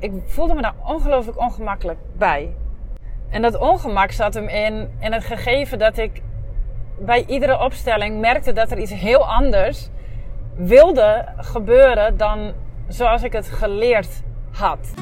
ik voelde me daar ongelooflijk ongemakkelijk bij. En dat ongemak zat hem in, in het gegeven dat ik bij iedere opstelling merkte dat er iets heel anders wilde gebeuren dan zoals ik het geleerd had.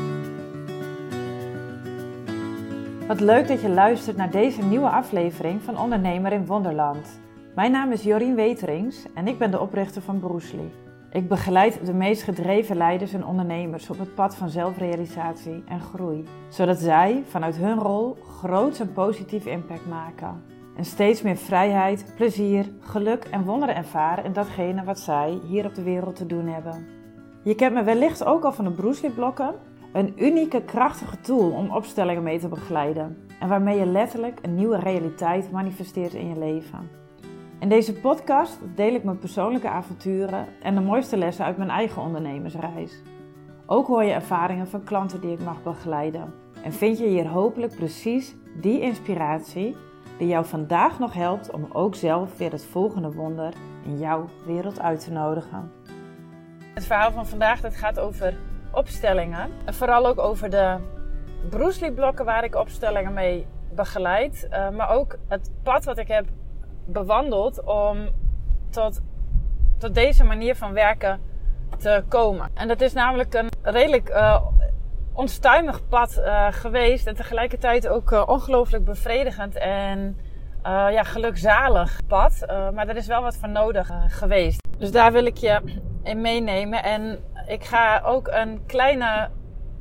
Wat leuk dat je luistert naar deze nieuwe aflevering van Ondernemer in Wonderland. Mijn naam is Jorien Weterings en ik ben de oprichter van Broesli. Ik begeleid de meest gedreven leiders en ondernemers op het pad van zelfrealisatie en groei, zodat zij vanuit hun rol groot en positief impact maken. En steeds meer vrijheid, plezier, geluk en wonderen ervaren in datgene wat zij hier op de wereld te doen hebben. Je kent me wellicht ook al van de Bruce blokken, een unieke krachtige tool om opstellingen mee te begeleiden en waarmee je letterlijk een nieuwe realiteit manifesteert in je leven. In deze podcast deel ik mijn persoonlijke avonturen en de mooiste lessen uit mijn eigen ondernemersreis. Ook hoor je ervaringen van klanten die ik mag begeleiden. En vind je hier hopelijk precies die inspiratie die jou vandaag nog helpt om ook zelf weer het volgende wonder in jouw wereld uit te nodigen. Het verhaal van vandaag dat gaat over opstellingen. En vooral ook over de Bruce blokken waar ik opstellingen mee begeleid. Uh, maar ook het pad wat ik heb bewandeld om tot, tot deze manier van werken te komen. En dat is namelijk een redelijk uh, onstuimig pad uh, geweest en tegelijkertijd ook uh, ongelooflijk bevredigend en ja, gelukzalig pad. maar er is wel wat voor nodig geweest. Dus daar wil ik je in meenemen. En ik ga ook een kleine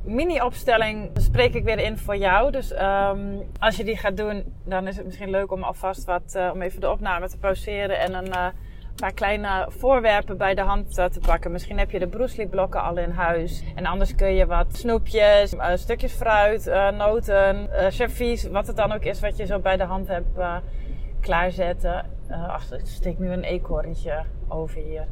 mini-opstelling spreek ik weer in voor jou. Dus um, als je die gaat doen, dan is het misschien leuk om alvast wat, uh, om even de opname te pauzeren en een uh, paar kleine voorwerpen bij de hand uh, te pakken. Misschien heb je de Bruce blokken al in huis. En anders kun je wat snoepjes, stukjes fruit, noten, servies, wat het dan ook is wat je zo bij de hand hebt klaarzetten. ach, ik steek nu een eekhoorntje over hier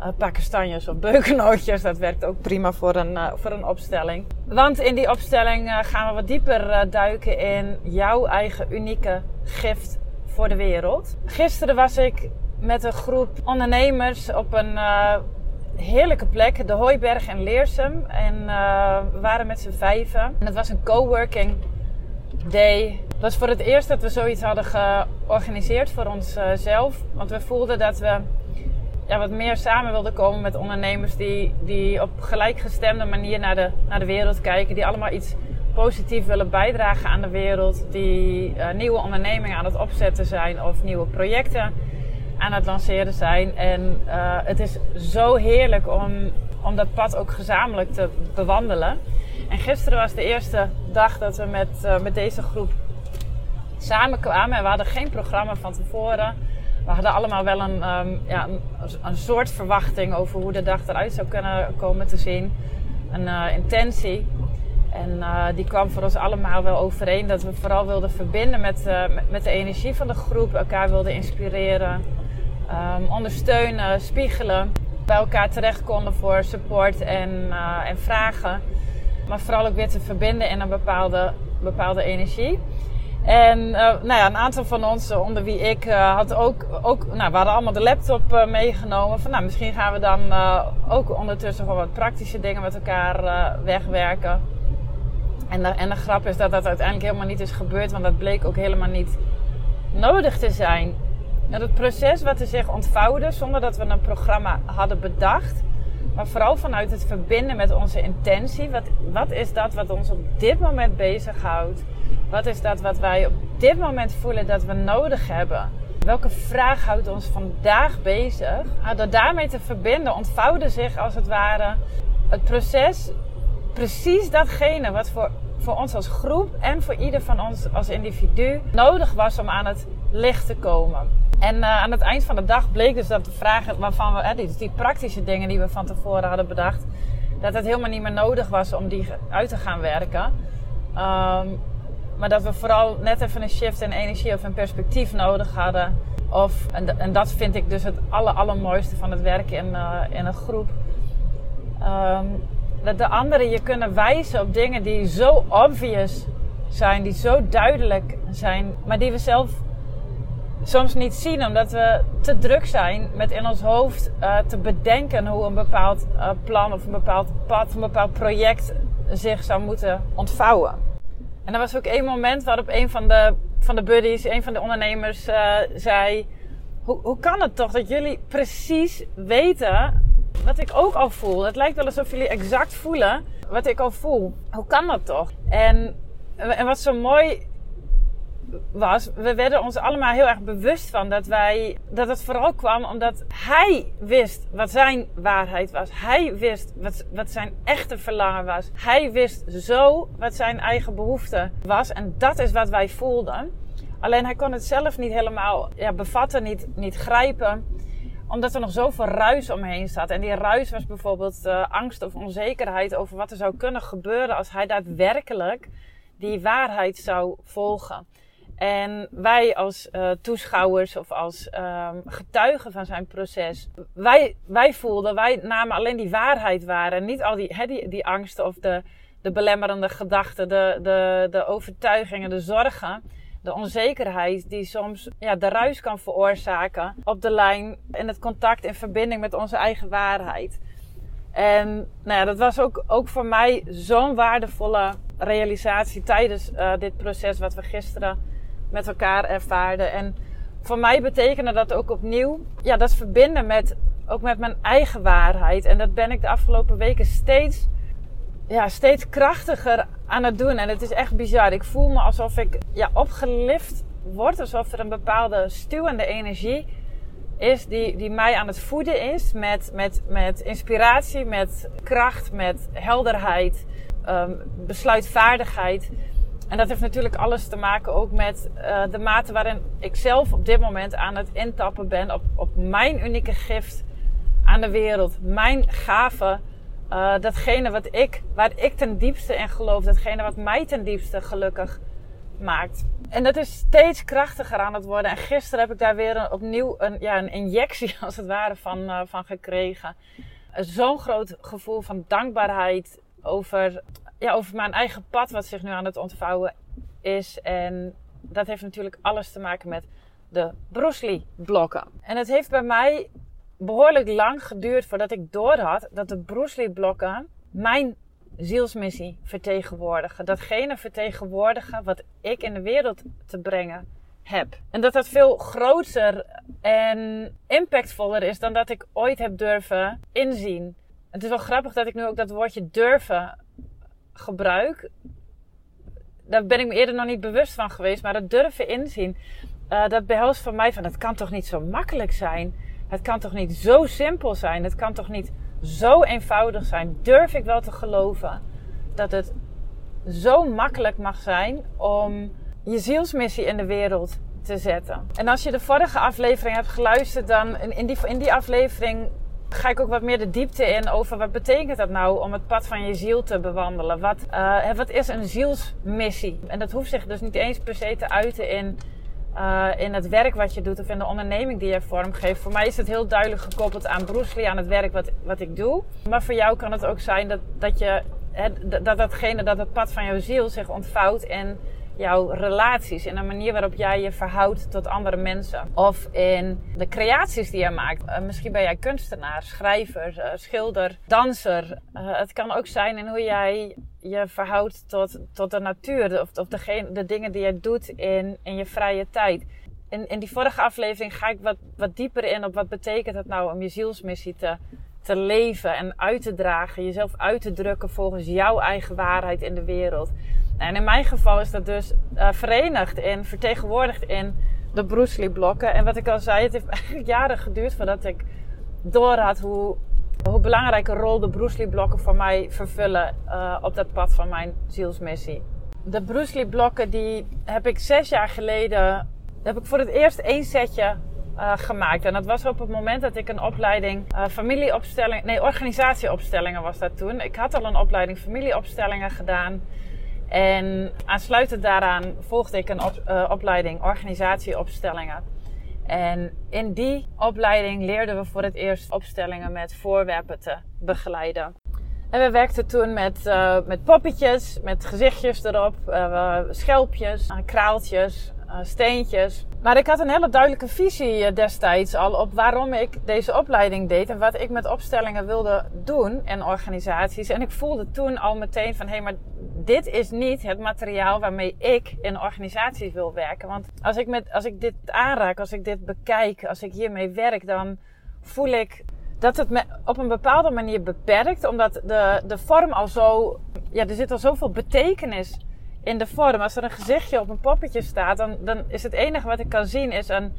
uh, paar kastanjes of beukennootjes. Dat werkt ook prima voor een, uh, voor een opstelling. Want in die opstelling uh, gaan we wat dieper duiken in jouw eigen unieke gift voor de wereld. Gisteren was ik met een groep ondernemers op een heerlijke plek, de Hooiberg in Leersum. En we waren met z'n vijven. En het was een coworking day. Het was voor het eerst dat we zoiets hadden georganiseerd voor onszelf. Want we voelden dat we ja, wat meer samen wilde komen met ondernemers die, die op gelijkgestemde manier naar de, naar de wereld kijken. Die allemaal iets positief willen bijdragen aan de wereld. Die uh, nieuwe ondernemingen aan het opzetten zijn of nieuwe projecten aan het lanceren zijn. En uh, het is zo heerlijk om, om dat pad ook gezamenlijk te bewandelen. En gisteren was de eerste dag dat we met, uh, met deze groep samenkwamen. En we hadden geen programma van tevoren we hadden allemaal wel een, um, ja, een, soort verwachting over hoe de dag eruit zou kunnen komen te zien. Een uh, intentie. En uh, die kwam voor ons allemaal wel overeen dat we vooral wilden verbinden met, uh, met, de energie van de groep, elkaar wilden inspireren, um, ondersteunen, spiegelen, bij elkaar terecht konden voor support en, en vragen. Maar vooral ook weer te verbinden in een bepaalde, bepaalde energie. En uh, nou ja, een aantal van ons, eh, onder wie ik, uh, had ook, ook nou, we hadden allemaal de laptop meegenomen. Van nou, misschien gaan we dan ook ondertussen gewoon wat praktische dingen met elkaar wegwerken. En de, en de grap is dat dat uiteindelijk helemaal niet is gebeurd, want dat bleek ook helemaal niet nodig te zijn. En het proces wat er zich ontvouwde, zonder dat we een programma hadden bedacht, maar vooral vanuit het verbinden met onze intentie. Wat, wat is dat wat ons op dit moment bezighoudt? Wat is dat wat wij op dit moment voelen dat we nodig hebben? Welke vraag houdt ons vandaag bezig? Nou, door daarmee te verbinden ontvouwde zich als het ware het proces precies datgene wat voor, voor ons als groep en voor ieder van ons als individu nodig was om aan het licht te komen. En uh, aan het eind van de dag bleek dus dat de vragen waarvan we, die, die praktische dingen die we van tevoren hadden bedacht, dat het helemaal niet meer nodig was om die uit te gaan werken. Um, maar dat we vooral net even een shift in energie of een perspectief nodig hadden. Of, en, dat vind ik dus het aller, allermooiste van het werken in, uh, in een groep. Um, dat de anderen je kunnen wijzen op dingen die zo obvious zijn, die zo duidelijk zijn, maar die we zelf soms niet zien, omdat we te druk zijn met in ons hoofd uh, te bedenken hoe een bepaald uh, plan of een bepaald pad, een bepaald project zich zou moeten ontvouwen. En er was ook één moment waarop een van de, van de buddies, een van de ondernemers, uh, zei: hoe, hoe kan het toch dat jullie precies weten wat ik ook al voel? Het lijkt wel alsof jullie exact voelen wat ik al voel. Hoe kan dat toch? En, en wat zo mooi was, we werden ons allemaal heel erg bewust van dat wij, dat het vooral kwam omdat hij wist wat zijn waarheid was. Hij wist wat, wat zijn echte verlangen was. Hij wist zo wat zijn eigen behoefte was. En dat is wat wij voelden. Alleen hij kon het zelf niet helemaal ja, bevatten, niet, niet grijpen omdat er nog zoveel ruis omheen zat. En die ruis was bijvoorbeeld uh, angst of onzekerheid over wat er zou kunnen gebeuren als hij daadwerkelijk die waarheid zou volgen. En wij als uh, toeschouwers of als um, getuigen van zijn proces, wij, wij voelden, wij namen alleen die waarheid waar. En niet al die, he, die, die angsten of de, de belemmerende gedachten, de, de, de overtuigingen, de zorgen, de onzekerheid die soms ja, de ruis kan veroorzaken op de lijn in het contact in verbinding met onze eigen waarheid. En nou ja, dat was ook, ook voor mij zo'n waardevolle realisatie tijdens uh, dit proces wat we gisteren met elkaar ervaarden. En voor mij betekende dat ook opnieuw, ja, dat verbinden met, ook met mijn eigen waarheid. En dat ben ik de afgelopen weken steeds, ja, steeds krachtiger aan het doen. En het is echt bizar. Ik voel me alsof ik ja, opgelift word, alsof er een bepaalde stuwende energie is die, die mij aan het voeden is met, met, met inspiratie, met kracht, met helderheid, um, besluitvaardigheid. En dat heeft natuurlijk alles te maken ook met uh, de mate waarin ik zelf op dit moment aan het intappen ben op, op mijn unieke gift aan de wereld. Mijn gave, uh, datgene wat ik, waar ik ten diepste in geloof, datgene wat mij ten diepste gelukkig maakt. En dat is steeds krachtiger aan het worden. En gisteren heb ik daar weer opnieuw een, ja, een injectie als het ware van, uh, van gekregen. Zo'n groot gevoel van dankbaarheid over ja, over mijn eigen pad wat zich nu aan het ontvouwen is. En dat heeft natuurlijk alles te maken met de Bruce blokken. En het heeft bij mij behoorlijk lang geduurd voordat ik doorhad dat de Bruce blokken mijn zielsmissie vertegenwoordigen. Datgene vertegenwoordigen wat ik in de wereld te brengen heb. En dat dat veel groter en impactvoller is dan dat ik ooit heb durven inzien. Het is wel grappig dat ik nu ook dat woordje durven gebruik, daar ben ik me eerder nog niet bewust van geweest. Maar dat durven inzien, uh, dat behelst van mij van het kan toch niet zo makkelijk zijn. Het kan toch niet zo simpel zijn. Het kan toch niet zo eenvoudig zijn. Durf ik wel te geloven dat het zo makkelijk mag zijn om je zielsmissie in de wereld te zetten. En als je de vorige aflevering hebt geluisterd, dan in die, in die aflevering ga ik ook wat meer de diepte in over wat betekent dat nou om het pad van je ziel te bewandelen. Wat, uh, wat is een zielsmissie? En dat hoeft zich dus niet eens per se te uiten in, uh, in het werk wat je doet of in de onderneming die je vormgeeft. Voor mij is het heel duidelijk gekoppeld aan Bruce Lee, aan het werk wat, wat ik doe. Maar voor jou kan het ook zijn dat, dat je dat datgene, dat het pad van jouw ziel zich ontvouwt en jouw relaties, in de manier waarop jij je verhoudt tot andere mensen. Of in de creaties die je maakt. Uh, misschien ben jij kunstenaar, schrijver, uh, schilder, danser. Uh, het kan ook zijn in hoe jij je verhoudt tot, tot de natuur. Of, of de, dingen die je doet in, in je vrije tijd. In, in die vorige aflevering ga ik wat, wat dieper in op wat betekent het nou om je zielsmissie te, te leven en uit te dragen. Jezelf uit te drukken volgens jouw eigen waarheid in de wereld. En in mijn geval is dat dus uh, verenigd in, vertegenwoordigd in de Bruce Lee blokken. En wat ik al zei, het heeft eigenlijk jaren geduurd voordat ik door had hoe, hoe belangrijke rol de Bruce Lee blokken voor mij vervullen uh, op dat pad van mijn zielsmissie. De Bruce Lee blokken die heb ik zes jaar geleden, heb ik voor het eerst één setje uh, gemaakt. En dat was op het moment dat ik een opleiding uh, familieopstelling, nee organisatieopstellingen was dat toen. Ik had al een opleiding familieopstellingen gedaan. En aansluitend daaraan volgde ik een uh, opleiding organisatieopstellingen. En in die opleiding leerden we voor het eerst opstellingen met voorwerpen te begeleiden. En we werkten toen met, uh, met poppetjes, met gezichtjes erop, uh, schelpjes, kraaltjes, steentjes. Maar ik had een hele duidelijke visie destijds al op waarom ik deze opleiding deed en wat ik met opstellingen wilde doen en organisaties. En ik voelde toen al meteen van hé, hey, maar dit is niet het materiaal waarmee ik in organisaties wil werken. Want als ik, met, als ik dit aanraak, als ik dit bekijk, als ik hiermee werk, dan voel ik dat het me op een bepaalde manier beperkt. Omdat de, de vorm al zo. Ja, er zit al zoveel betekenis in de vorm. Als er een gezichtje op een poppetje staat, dan, dan is het enige wat ik kan zien is een,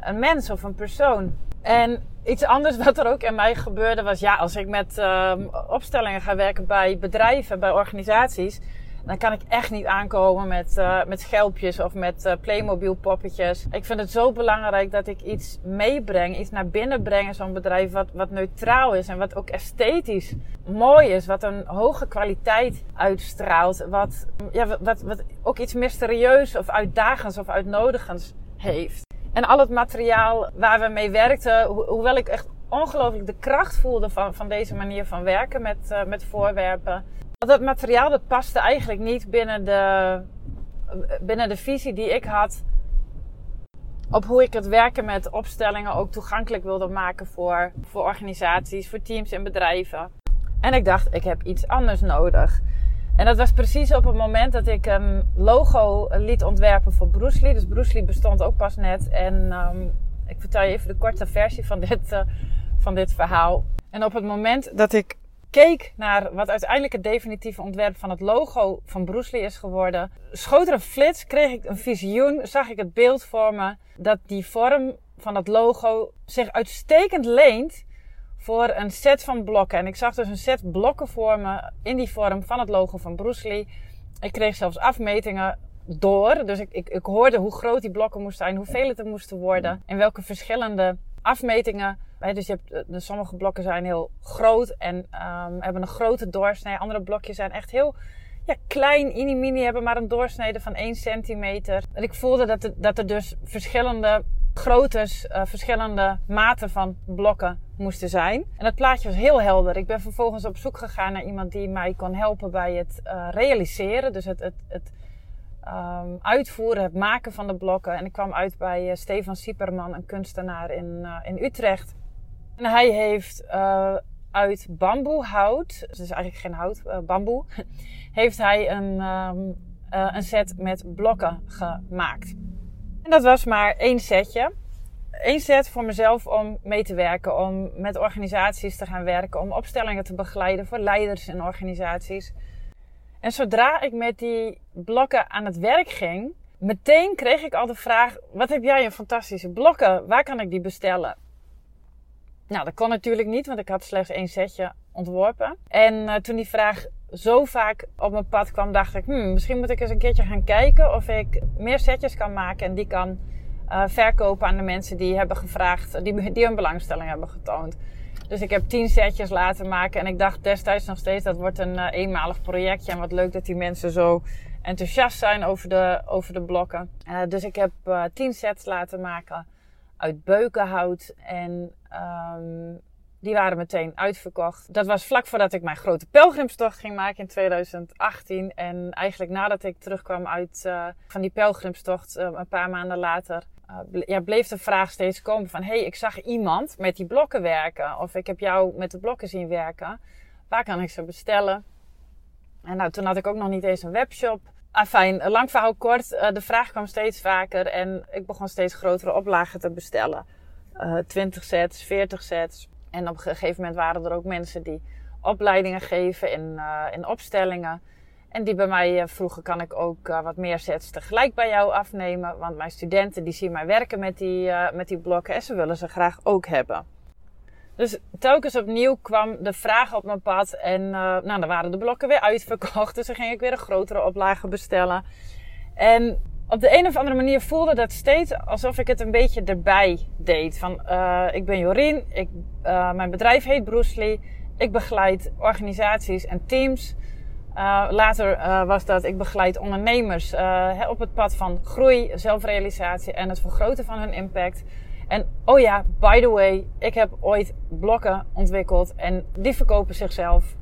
een mens of een persoon. En iets anders wat er ook in mij gebeurde was, ja, als ik met uh, opstellingen ga werken bij bedrijven, bij organisaties, dan kan ik echt niet aankomen met, uh, met schelpjes of met uh, Playmobil poppetjes. Ik vind het zo belangrijk dat ik iets meebreng, iets naar binnen breng in zo'n bedrijf wat, wat neutraal is en wat ook esthetisch mooi is, wat een hoge kwaliteit uitstraalt, wat, ja, wat, wat ook iets mysterieus of uitdagends of uitnodigends heeft. En al het materiaal waar we mee werkten, hoewel ik echt ongelooflijk de kracht voelde van, van deze manier van werken met, uh, met voorwerpen. Dat materiaal dat paste eigenlijk niet binnen de, binnen de visie die ik had op hoe ik het werken met opstellingen ook toegankelijk wilde maken voor, voor organisaties, voor teams en bedrijven. En ik dacht, ik heb iets anders nodig. En dat was precies op het moment dat ik een logo liet ontwerpen voor Bruce Lee. Dus Bruce Lee bestond ook pas net. En um, ik vertel je even de korte versie van dit, uh, van dit verhaal. En op het moment dat ik keek naar wat uiteindelijk het definitieve ontwerp van het logo van Bruce Lee is geworden, schoot er een flits, kreeg ik een visioen, zag ik het beeld voor me dat die vorm van het logo zich uitstekend leent voor een set van blokken. En ik zag dus een set blokken voor me in die vorm van het logo van Bruce Lee. Ik kreeg zelfs afmetingen door. Dus ik, ik, ik hoorde hoe groot die blokken moesten zijn, hoeveel het er moesten worden. En welke verschillende afmetingen. Dus dus sommige blokken zijn heel groot en um, hebben een grote doorsnee. Andere blokjes zijn echt heel ja, klein, mini-mini, hebben maar een doorsnede van 1 centimeter. En ik voelde dat er, dat er dus verschillende groottes, uh, verschillende maten van blokken moesten zijn. En het plaatje was heel helder. Ik ben vervolgens op zoek gegaan naar iemand die mij kon helpen bij het uh, realiseren. Dus het, het, het um, uitvoeren, het maken van de blokken. En ik kwam uit bij uh, Stefan Sieperman, een kunstenaar in, in Utrecht. En hij heeft uit bamboehout, dus eigenlijk geen hout, bamboe, heeft hij een, um, een set met blokken gemaakt. En dat was maar één setje. Eén set voor mezelf om mee te werken, om met organisaties te gaan werken, om opstellingen te begeleiden voor leiders in organisaties. En zodra ik met die blokken aan het werk ging, meteen kreeg ik al de vraag: wat heb jij een fantastische blokken? Waar kan ik die bestellen? Nou, dat kon natuurlijk niet, want ik had slechts één setje ontworpen. En uh, toen die vraag zo vaak op mijn pad kwam, dacht ik, hmm, misschien moet ik eens een keertje gaan kijken of ik meer setjes kan maken en die kan uh, verkopen aan de mensen die hebben gevraagd, die, die hun belangstelling hebben getoond. Dus ik heb tien setjes laten maken en ik dacht destijds nog steeds dat wordt een uh, eenmalig projectje en wat leuk dat die mensen zo enthousiast zijn over de, over de blokken. Dus ik heb tien sets laten maken uit beukenhout en um, die waren meteen uitverkocht. Dat was vlak voordat ik mijn grote pelgrimstocht ging maken in 2018. En eigenlijk nadat ik terugkwam uit uh, van die pelgrimstocht, uh, een paar maanden later, uh, ja, bleef de vraag steeds komen van... hey, ik zag iemand met die blokken werken. Of ik heb jou met de blokken zien werken. Waar kan ik ze bestellen? En nou, toen had ik ook nog niet eens een webshop. Afijn, lang verhaal kort. de vraag kwam steeds vaker en ik begon steeds grotere oplagen te bestellen. 20 sets, 40 sets. En op een gegeven moment waren er ook mensen die opleidingen geven in, uh, in opstellingen. En die bij mij uh, vroegen, kan ik ook uh, wat meer sets tegelijk bij jou afnemen? Want mijn studenten die zien mij werken met die, met die blokken en ze willen ze graag ook hebben. Dus telkens opnieuw kwam de vraag op mijn pad en nou, dan waren de blokken weer uitverkocht. Dus dan ging ik weer een grotere oplage bestellen. En op de een of andere manier voelde dat steeds alsof ik het een beetje erbij deed. Van, uh, ik ben Jorien, ik, uh, mijn bedrijf heet Bruce Lee. Ik begeleid organisaties en teams. Later was dat, ik begeleid ondernemers op het pad van groei, zelfrealisatie en het vergroten van hun impact. En oh ja, by the way, ik heb ooit blokken ontwikkeld en die verkopen zichzelf.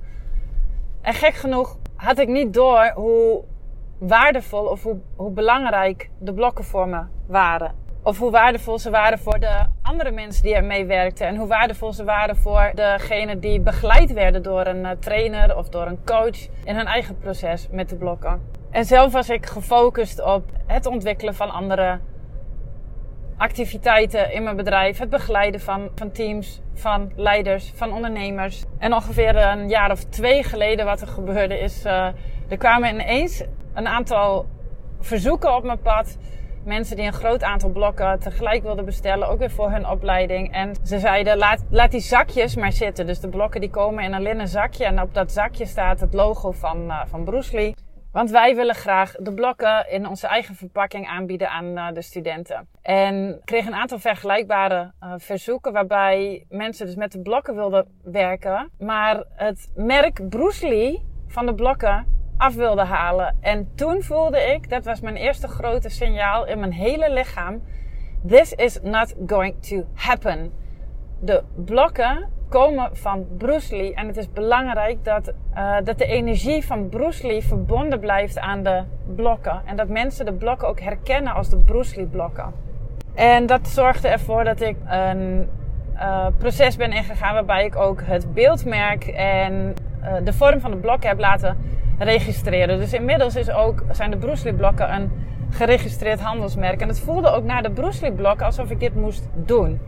En gek genoeg had ik niet door hoe waardevol of hoe, belangrijk de blokken voor me waren. Of hoe waardevol ze waren voor de andere mensen die er mee werkten. En hoe waardevol ze waren voor degene die begeleid werden door een eh, trainer of door een coach in hun eigen proces met de blokken. En zelf was ik gefocust op het ontwikkelen van andere activiteiten in mijn bedrijf. Het begeleiden van, van teams, van leiders, van ondernemers. En ongeveer een jaar of twee geleden wat er gebeurde is... Uh, er kwamen ineens een aantal verzoeken op mijn pad. Mensen die een groot aantal blokken tegelijk wilden bestellen, ook weer voor hun opleiding. En ze zeiden, laat, laat die zakjes maar zitten. Dus de blokken die komen in een linnen zakje. En op dat zakje staat het logo van, uh, van Bruce Lee. Want wij willen graag de blokken in onze eigen verpakking aanbieden aan uh, de studenten. En kreeg een aantal vergelijkbare uh, verzoeken waarbij mensen dus met de blokken wilden werken. Maar het merk Bruce Lee van de blokken af wilde halen. En toen voelde ik, dat was mijn eerste grote signaal in mijn hele lichaam. This is not going to happen. De blokken komen van Bruce Lee. En het is belangrijk dat, uh, dat de energie van Bruce Lee verbonden blijft aan de blokken. En dat mensen de blokken ook herkennen als de Bruce Lee blokken. En dat zorgde ervoor dat ik een uh, proces ben ingegaan waarbij ik ook het beeldmerk en uh, de vorm van de blokken heb laten registreren. Dus inmiddels is ook, zijn de Bruce Lee blokken een geregistreerd handelsmerk. En het voelde ook naar de Bruce Lee blokken alsof ik dit moest doen.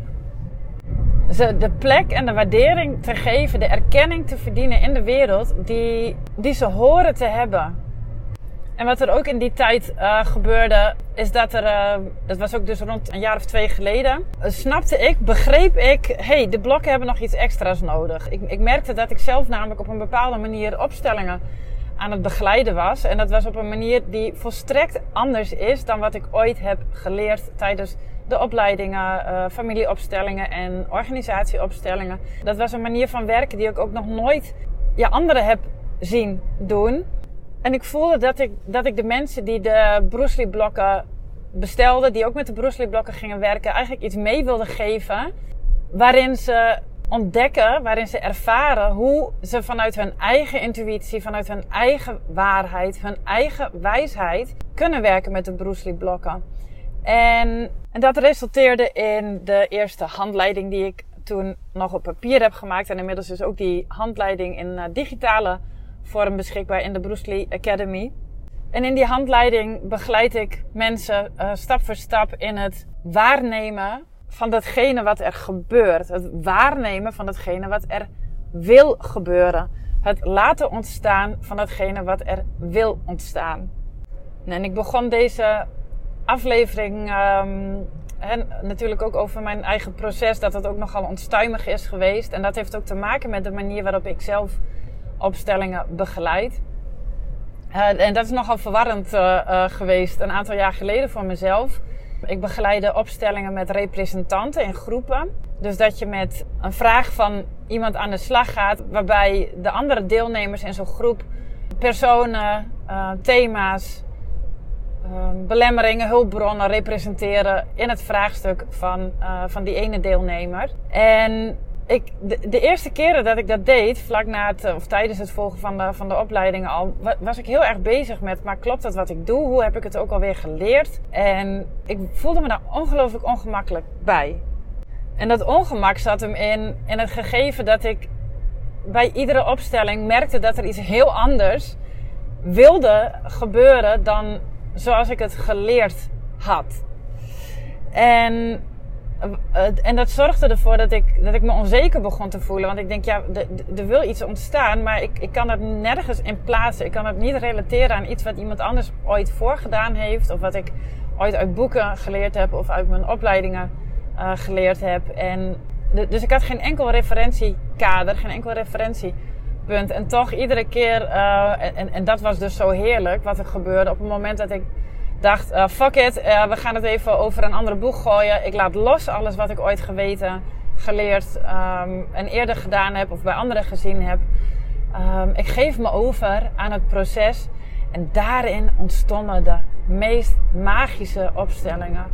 Ze de plek en de waardering te geven, de erkenning te verdienen in de wereld die, die ze horen te hebben. En wat er ook in die tijd uh, gebeurde, is dat er, uh, was ook dus rond een jaar of twee geleden, uh, snapte ik, begreep ik, hey, de blokken hebben nog iets extra's nodig. Ik, ik merkte dat ik zelf namelijk op een bepaalde manier opstellingen aan het begeleiden was. En dat was op een manier die volstrekt anders is dan wat ik ooit heb geleerd tijdens de opleidingen, uh, familieopstellingen en organisatieopstellingen. Dat was een manier van werken die ik ook nog nooit ja, anderen heb zien doen. En ik voelde dat ik, dat ik de mensen die de Bruce Lee blokken bestelden, die ook met de Bruce Lee blokken gingen werken, eigenlijk iets mee wilde geven. Waarin ze ontdekken, waarin ze ervaren hoe ze vanuit hun eigen intuïtie, vanuit hun eigen waarheid, hun eigen wijsheid kunnen werken met de Bruce Lee blokken. En, dat resulteerde in de eerste handleiding die ik toen nog op papier heb gemaakt. En inmiddels is ook die handleiding in uh, digitale vorm beschikbaar in de Bruce Lee Academy. En in die handleiding begeleid ik mensen uh, stap voor stap in het waarnemen van datgene wat er gebeurt. Het waarnemen van datgene wat er wil gebeuren. Het laten ontstaan van datgene wat er wil ontstaan. En ik begon deze aflevering um, en natuurlijk ook over mijn eigen proces, dat het ook nogal onstuimig is geweest. En dat heeft ook te maken met de manier waarop ik zelf opstellingen begeleid. Uh, en dat is nogal verwarrend uh, uh, geweest een aantal jaar geleden voor mezelf. Ik begeleide opstellingen met representanten in groepen. Dus dat je met een vraag van iemand aan de slag gaat, waarbij de andere deelnemers in zo'n groep personen, thema's, uh, belemmeringen, hulpbronnen representeren in het vraagstuk van, uh, van die ene deelnemer. En ik, de, eerste keren dat ik dat deed, vlak na het, of tijdens het volgen van de, van de opleiding al, was ik heel erg bezig met, maar klopt dat wat ik doe? Hoe heb ik het ook alweer geleerd? En ik voelde me daar ongelooflijk ongemakkelijk bij. En dat ongemak zat hem in, in het gegeven dat ik bij iedere opstelling merkte dat er iets heel anders wilde gebeuren dan zoals ik het geleerd had. En en dat zorgde ervoor dat ik, dat ik me onzeker begon te voelen. Want ik denk, ja, er wil iets ontstaan, maar ik, ik kan dat nergens in plaatsen. Ik kan het niet relateren aan iets wat iemand anders ooit voorgedaan heeft. Of wat ik ooit uit boeken geleerd heb of uit mijn opleidingen uh, geleerd heb. En dus ik had geen enkel referentiekader, geen enkel En toch iedere keer, uh, en, en dat was dus zo heerlijk wat er gebeurde op het moment dat ik dacht, uh, fuck it, uh, we gaan het even over een andere boeg gooien. Ik laat los alles wat ik ooit geweten, geleerd um, en eerder gedaan heb of bij anderen gezien heb. Um, ik geef me over aan het proces en daarin ontstonden de meest magische opstellingen.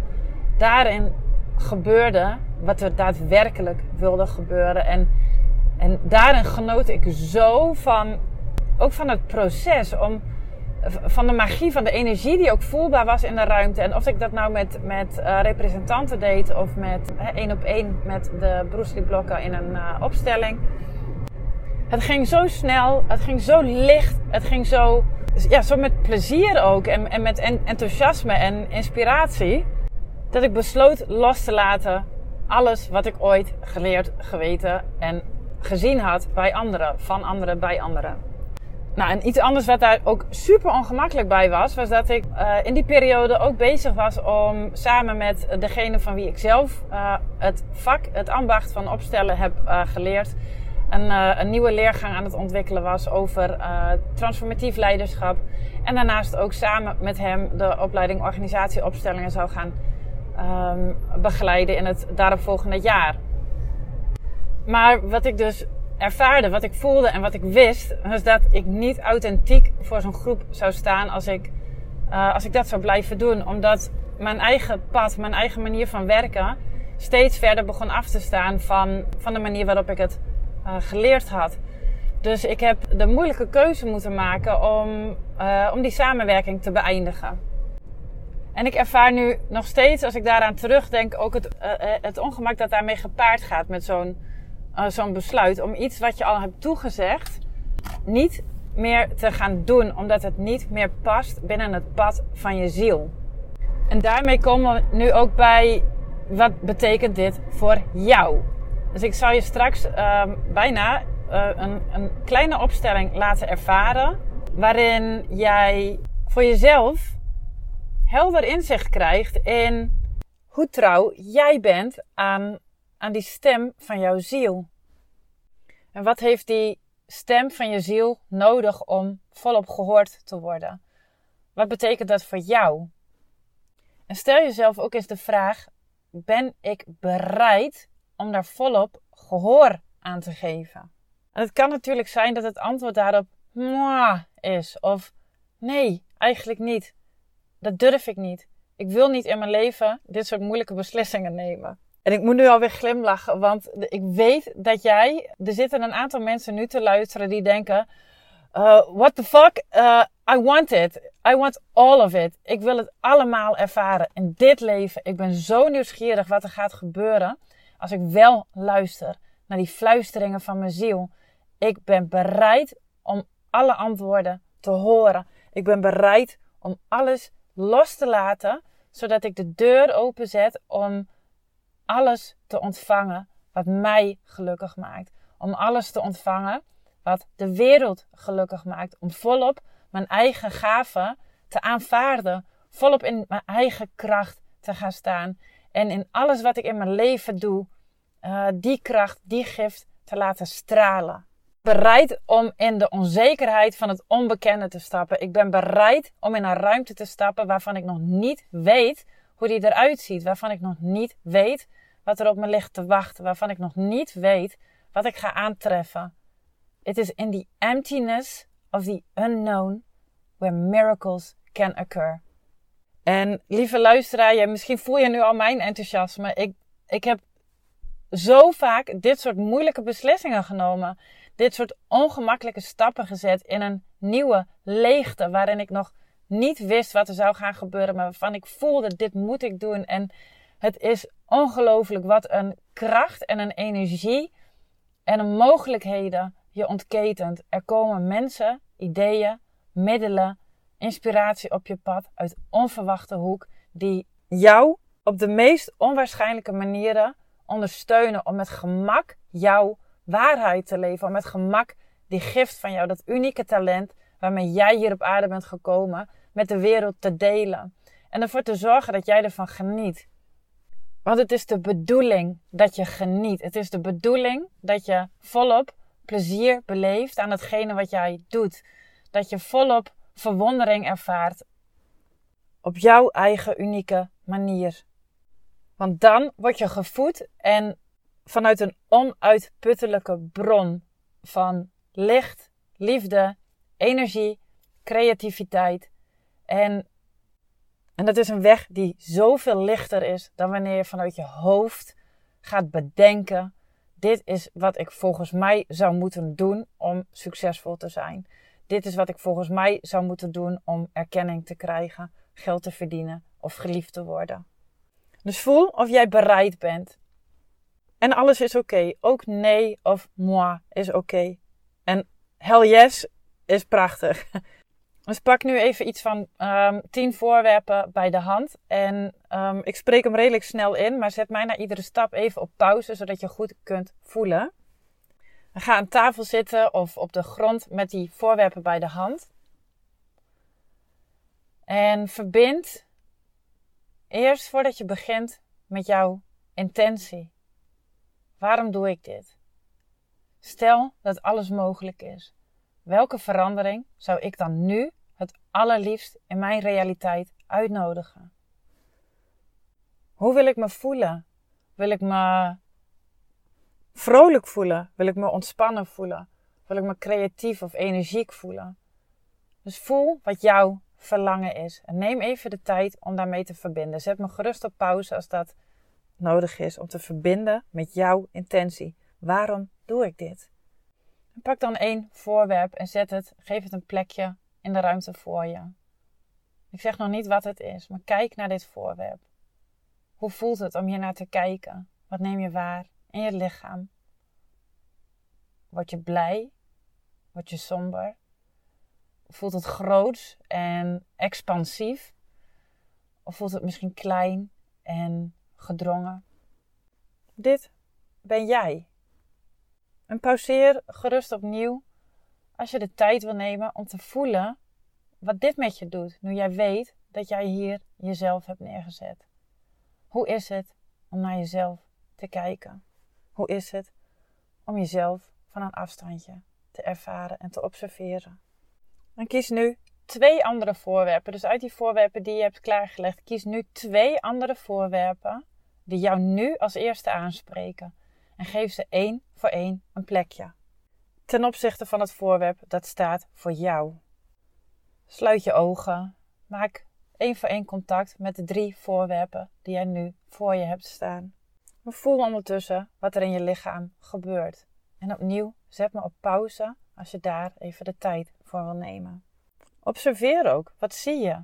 Daarin gebeurde wat er daadwerkelijk wilde gebeuren. En, en daarin genoot ik zo van, ook van het proces om van de magie, van de energie die ook voelbaar was in de ruimte. En of ik dat nou met, met uh, representanten deed of met één op één met de Bruce blokken in een uh, opstelling. Het ging zo snel, het ging zo licht, het ging zo, ja, zo met plezier ook en, en met enthousiasme en inspiratie. Dat ik besloot los te laten alles wat ik ooit geleerd, geweten en gezien had bij anderen, van anderen, bij anderen. Nou, en iets anders wat daar ook super ongemakkelijk bij was, was dat ik uh, in die periode ook bezig was om samen met degene van wie ik zelf uh, het vak, het ambacht van opstellen heb uh, geleerd, een, een, nieuwe leergang aan het ontwikkelen was over transformatief leiderschap. En daarnaast ook samen met hem de opleiding organisatieopstellingen zou gaan um, begeleiden in het daaropvolgende jaar. Maar wat ik dus ervaarde, wat ik voelde en wat ik wist, was dat ik niet authentiek voor zo'n groep zou staan als ik, uh, als ik dat zou blijven doen. Omdat mijn eigen pad, mijn eigen manier van werken steeds verder begon af te staan van, van de manier waarop ik het uh, geleerd had. Dus ik heb de moeilijke keuze moeten maken om, uh, om die samenwerking te beëindigen. En ik ervaar nu nog steeds, als ik daaraan terugdenk, ook het, het ongemak dat daarmee gepaard gaat met zo'n uh, zo'n besluit om iets wat je al hebt toegezegd niet meer te gaan doen, omdat het niet meer past binnen het pad van je ziel. En daarmee komen we nu ook bij wat betekent dit voor jou? Dus ik zal je straks uh, bijna uh, een, een kleine opstelling laten ervaren, waarin jij voor jezelf helder inzicht krijgt in hoe trouw jij bent aan aan die stem van jouw ziel. En wat heeft die stem van je ziel nodig om volop gehoord te worden? Wat betekent dat voor jou? En stel jezelf ook eens de vraag: ben ik bereid om daar volop gehoor aan te geven? En het kan natuurlijk zijn dat het antwoord daarop is of nee, eigenlijk niet. Dat durf ik niet. Ik wil niet in mijn leven dit soort moeilijke beslissingen nemen. En ik moet nu alweer glimlachen, want ik weet dat jij. Er zitten een aantal mensen nu te luisteren die denken: uh, What the fuck? Uh, I want it. I want all of it. Ik wil het allemaal ervaren in dit leven. Ik ben zo nieuwsgierig wat er gaat gebeuren als ik wel luister naar die fluisteringen van mijn ziel. Ik ben bereid om alle antwoorden te horen. Ik ben bereid om alles los te laten, zodat ik de deur openzet om alles te ontvangen wat mij gelukkig maakt. Om alles te ontvangen wat de wereld gelukkig maakt. Om volop mijn eigen gaven te aanvaarden. Volop in mijn eigen kracht te gaan staan. En in alles wat ik in mijn leven doe, uh, die kracht, die gift te laten stralen. Bereid om in de onzekerheid van het onbekende te stappen. Ik ben bereid om in een ruimte te stappen waarvan ik nog niet weet hoe die eruit ziet. Waarvan ik nog niet weet wat er op me ligt te wachten, waarvan ik nog niet weet wat ik ga aantreffen. It is in the emptiness of the unknown where miracles can occur. En lieve luisteraar, misschien voel je nu al mijn enthousiasme. Ik, ik heb zo vaak dit soort moeilijke beslissingen genomen. Dit soort ongemakkelijke stappen gezet in een nieuwe leegte waarin ik nog niet wist wat er zou gaan gebeuren, maar waarvan ik voelde dit moet ik doen. En het is ongelooflijk wat een kracht en een energie en een mogelijkheden je ontketent. Er komen mensen, ideeën, middelen, inspiratie op je pad uit onverwachte hoek die jou op de meest onwaarschijnlijke manieren ondersteunen om met gemak jouw waarheid te leven, om met gemak die gift van jou, dat unieke talent waarmee jij hier op aarde bent gekomen, met de wereld te delen. En ervoor te zorgen dat jij ervan geniet. Want het is de bedoeling dat je geniet. Het is de bedoeling dat je volop plezier beleeft aan hetgene wat jij doet. Dat je volop verwondering ervaart op jouw eigen unieke manier. Want dan word je gevoed en vanuit een onuitputtelijke bron van licht, liefde, energie, creativiteit en en dat is een weg die zoveel lichter is dan wanneer je vanuit je hoofd gaat bedenken: dit is wat ik volgens mij zou moeten doen om succesvol te zijn. dit is wat ik volgens mij zou moeten doen om erkenning te krijgen, geld te verdienen of geliefd te worden. Dus voel of jij bereid bent. En alles is oké. Ook nee of moi is oké. En hell yes is prachtig. Dus pak nu even iets van um, tien voorwerpen bij de hand. En um, ik spreek hem redelijk snel in, maar zet mij na iedere stap even op pauze, zodat je goed kunt voelen. ga aan tafel zitten of op de grond met die voorwerpen bij de hand. En verbind eerst voordat je begint met jouw intentie. Waarom doe ik dit? Stel dat alles mogelijk is. Welke verandering zou ik dan nu het allerliefst in mijn realiteit uitnodigen? Hoe wil ik me voelen? Wil ik me vrolijk voelen? Wil ik me ontspannen voelen? Wil ik me creatief of energiek voelen? Dus voel wat jouw verlangen is. En neem even de tijd om daarmee te verbinden. Zet me gerust op pauze als dat nodig is om te verbinden met jouw intentie. Waarom doe ik dit? Pak dan één voorwerp en zet het, geef het een plekje in de ruimte voor je. Ik zeg nog niet wat het is, maar kijk naar dit voorwerp. Hoe voelt het om hier naar te kijken? Wat neem je waar in je lichaam? Word je blij? Word je somber? Voelt het groots en expansief? Of voelt het misschien klein en gedrongen? Dit ben jij. En pauzeer gerust opnieuw als je de tijd wil nemen om te voelen wat dit met je doet, nu jij weet dat jij hier jezelf hebt neergezet. Hoe is het om naar jezelf te kijken? Hoe is het om jezelf van een afstandje te ervaren en te observeren? En kies nu twee andere voorwerpen. Dus uit die voorwerpen die je hebt klaargelegd, kies nu twee andere voorwerpen die jou nu als eerste aanspreken. En geef ze één voor één een plekje. Ten opzichte van het voorwerp dat staat voor jou. Sluit je ogen. Maak één voor één contact met de drie voorwerpen die jij nu voor je hebt staan. Voel ondertussen wat er in je lichaam gebeurt. En opnieuw zet me op pauze als je daar even de tijd voor wil nemen. Observeer ook, wat zie je?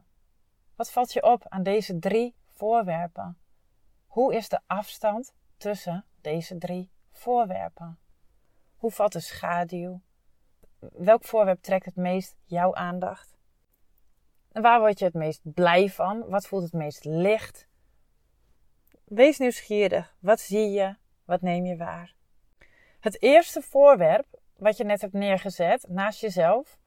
Wat valt je op aan deze drie voorwerpen? Hoe is de afstand tussen deze drie voorwerpen? Hoe valt de schaduw? Welk voorwerp trekt het meest jouw aandacht? En waar word je het meest blij van? Wat voelt het meest licht? Wees nieuwsgierig. Wat zie je? Wat neem je waar? Het eerste voorwerp wat je net hebt neergezet naast jezelf,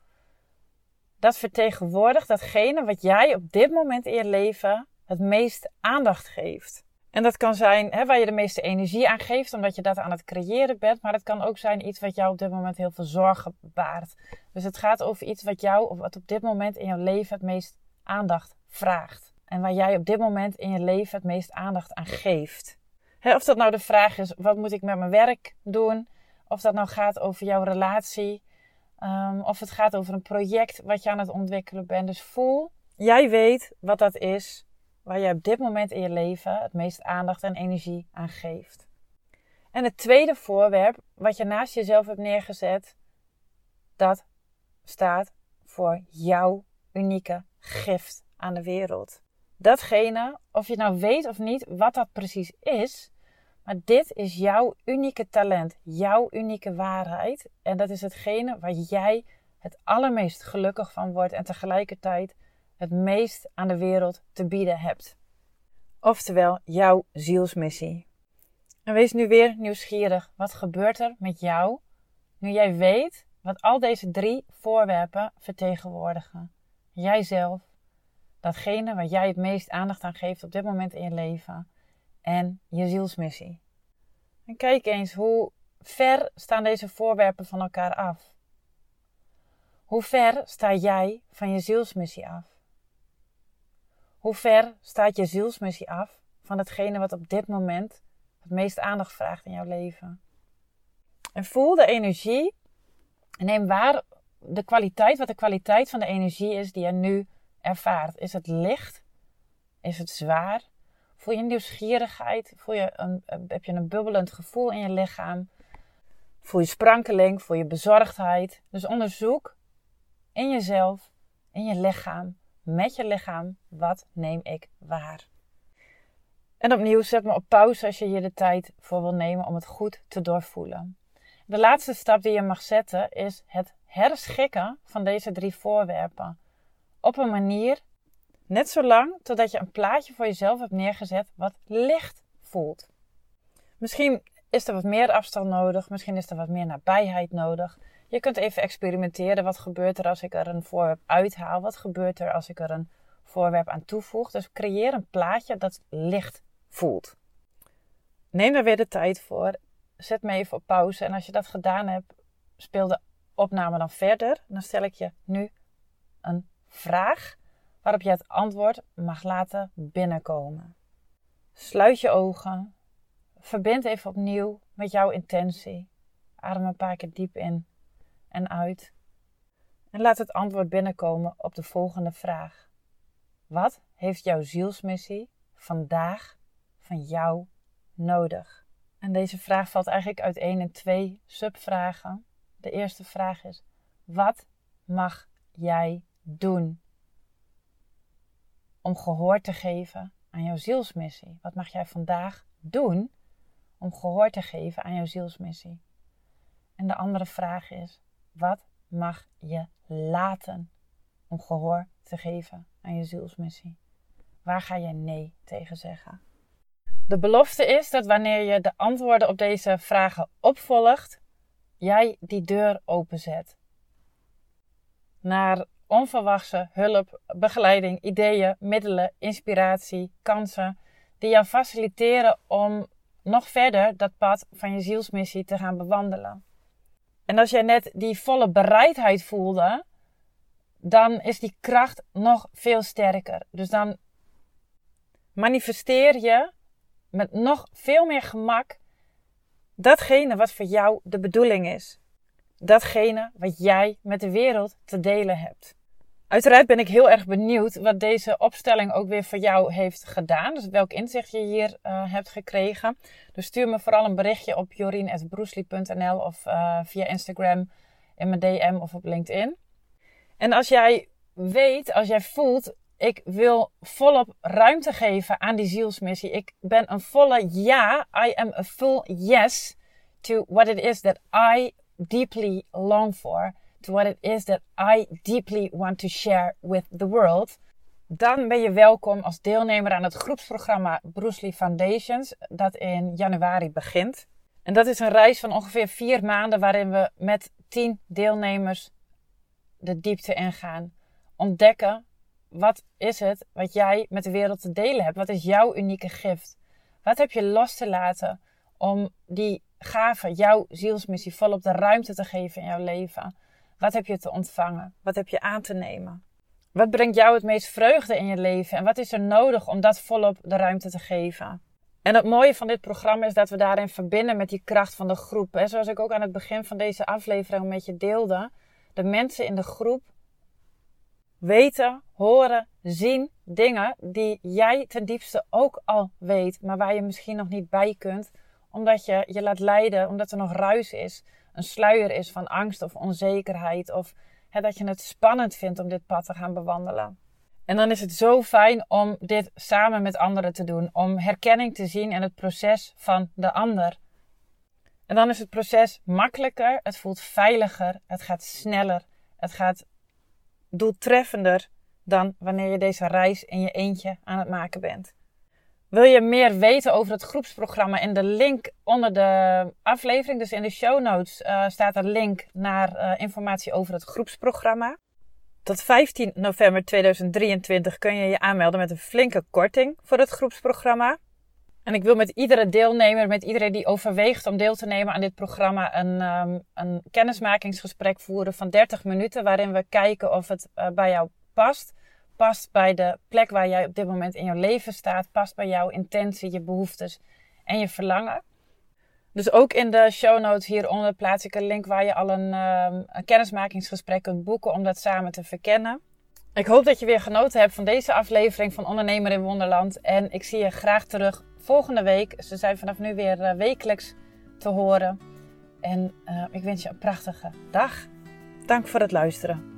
dat vertegenwoordigt datgene wat jij op dit moment in je leven het meest aandacht geeft. En dat kan zijn hè, waar je de meeste energie aan geeft, omdat je dat aan het creëren bent. Maar het kan ook zijn iets wat jou op dit moment heel veel zorgen baart. Dus het gaat over iets wat jou, of wat op dit moment in jouw leven het meest aandacht vraagt. En waar jij op dit moment in je leven het meest aandacht aan geeft. Hè, of dat nou de vraag is, wat moet ik met mijn werk doen? Of dat nou gaat over jouw relatie. Um, of het gaat over een project wat je aan het ontwikkelen bent. Dus voel, jij weet wat dat is waar je op dit moment in je leven het meest aandacht en energie aan geeft. En het tweede voorwerp wat je naast jezelf hebt neergezet, dat staat voor jouw unieke gift aan de wereld. Datgene, of je nou weet of niet wat dat precies is, maar dit is jouw unieke talent, jouw unieke waarheid. En dat is hetgene waar jij het allermeest gelukkig van wordt en tegelijkertijd het meest aan de wereld te bieden hebt. Oftewel jouw zielsmissie. En wees nu weer nieuwsgierig. Wat gebeurt er met jou nu jij weet wat al deze drie voorwerpen vertegenwoordigen? Jijzelf, datgene waar jij het meest aandacht aan geeft op dit moment in je leven en je zielsmissie. En kijk eens hoe ver staan deze voorwerpen van elkaar af. Hoe ver sta jij van je zielsmissie af? Hoe ver staat je zielsmissie af van hetgene wat op dit moment het meest aandacht vraagt in jouw leven? En voel de energie en neem waar de kwaliteit, wat de kwaliteit van de energie is die je nu ervaart. Is het licht? Is het zwaar? Voel je nieuwsgierigheid? Voel je een, heb je een bubbelend gevoel in je lichaam? Voel je sprankeling? Voel je bezorgdheid? Dus onderzoek in jezelf, in je lichaam, met je lichaam. Wat neem ik waar? En opnieuw, zet me op pauze als je hier de tijd voor wil nemen om het goed te doorvoelen. De laatste stap die je mag zetten is het herschikken van deze drie voorwerpen. Op een manier, net zo lang totdat je een plaatje voor jezelf hebt neergezet wat licht voelt. Misschien is er wat meer afstand nodig, misschien is er wat meer nabijheid nodig. Je kunt even experimenteren. Wat gebeurt er als ik er een voorwerp uithaal? Wat gebeurt er als ik er een voorwerp aan toevoeg? Dus creëer een plaatje dat licht voelt. Neem daar weer de tijd voor. Zet me even op pauze. En als je dat gedaan hebt, speel de opname dan verder. Dan stel ik je nu een vraag waarop je het antwoord mag laten binnenkomen. Sluit je ogen. Verbind even opnieuw met jouw intentie. Adem een paar keer diep in en uit. En laat het antwoord binnenkomen op de volgende vraag. Wat heeft jouw zielsmissie vandaag van jou nodig? En deze vraag valt eigenlijk uiteen in twee subvragen. De eerste vraag is: wat mag jij doen om gehoor te geven aan jouw zielsmissie? Wat mag jij vandaag doen om gehoor te geven aan jouw zielsmissie? En de andere vraag is: wat mag je laten om gehoor te geven aan je zielsmissie? Waar ga je nee tegen zeggen? De belofte is dat wanneer je de antwoorden op deze vragen opvolgt, jij die deur openzet. Naar onverwachte hulp, begeleiding, ideeën, middelen, inspiratie, kansen die jou faciliteren om nog verder dat pad van je zielsmissie te gaan bewandelen. En als jij net die volle bereidheid voelde, dan is die kracht nog veel sterker. Dus dan manifesteer je met nog veel meer gemak datgene wat voor jou de bedoeling is. Datgene wat jij met de wereld te delen hebt. Uiteraard ben ik heel erg benieuwd wat deze opstelling ook weer voor jou heeft gedaan. Dus welk inzicht je hier uh, hebt gekregen. Dus stuur me vooral een berichtje op jorien.broesli.nl of uh, via Instagram in mijn DM of op LinkedIn. En als jij weet, als jij voelt, ik wil volop ruimte geven aan die zielsmissie. Ik ben een volle ja. I am a full yes to what it is that I deeply long for to what it is that I deeply want to share with the world, dan ben je welkom als deelnemer aan het groepsprogramma Bruce Lee Foundations, dat in januari begint. En dat is een reis van ongeveer vier maanden waarin we met tien deelnemers de diepte ingaan. Ontdekken wat is het wat jij met de wereld te delen hebt? Wat is jouw unieke gift? Wat heb je los te laten om die gave, jouw zielsmissie, volop de ruimte te geven in jouw leven? Wat heb je te ontvangen? Wat heb je aan te nemen? Wat brengt jou het meest vreugde in je leven? En wat is er nodig om dat volop de ruimte te geven? En het mooie van dit programma is dat we daarin verbinden met die kracht van de groep. Hè? Zoals ik ook aan het begin van deze aflevering met je deelde. De mensen in de groep weten, horen, zien dingen die jij ten diepste ook al weet, maar waar je misschien nog niet bij kunt, omdat je je laat leiden, omdat er nog ruis is, een sluier is van angst of onzekerheid. Of hè, dat je het spannend vindt om dit pad te gaan bewandelen. En dan is het zo fijn om dit samen met anderen te doen. Om herkenning te zien in het proces van de ander. En dan is het proces makkelijker, het voelt veiliger, het gaat sneller, het gaat doeltreffender dan wanneer je deze reis in je eentje aan het maken bent. Wil je meer weten over het groepsprogramma? In de link onder de aflevering, dus in de show notes, uh, staat een link naar uh, informatie over het groepsprogramma. Tot 15 november 2023 kun je je aanmelden met een flinke korting voor het groepsprogramma. En ik wil met iedere deelnemer, met iedereen die overweegt om deel te nemen aan dit programma, een, um, een kennismakingsgesprek voeren van 30 minuten. Waarin we kijken of het uh, bij jou past past bij de plek waar jij op dit moment in jouw leven staat, past bij jouw intentie, je behoeftes en je verlangen. Dus ook in de show notes hieronder plaats ik een link waar je al een, um, een kennismakingsgesprek kunt boeken om dat samen te verkennen. Ik hoop dat je weer genoten hebt van deze aflevering van Ondernemer in Wonderland. En ik zie je graag terug volgende week. Ze zijn vanaf nu weer uh, wekelijks te horen. En uh, ik wens je een prachtige dag. Dank voor het luisteren.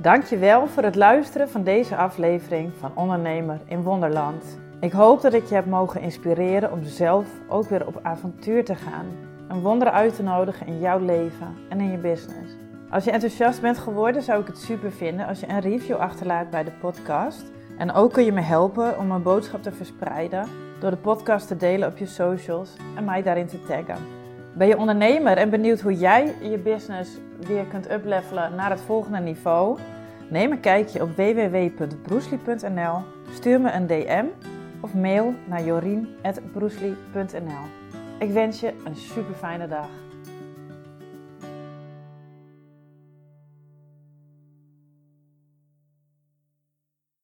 Dankjewel voor het luisteren van deze aflevering van Ondernemer in Wonderland. Ik hoop dat ik je heb mogen inspireren om zelf ook weer op avontuur te gaan. Een wonder uit te nodigen in jouw leven en in je business. Als je enthousiast bent geworden, zou ik het super vinden als je een review achterlaat bij de podcast. En ook kun je me helpen om mijn boodschap te verspreiden door de podcast te delen op je socials en mij daarin te taggen. Ben je ondernemer en benieuwd hoe jij je business weer kunt uplevelen naar het volgende niveau? Neem een kijkje op www.broesli.nl, stuur me een DM of mail naar jorien.broesli.nl. Ik wens je een super fijne dag.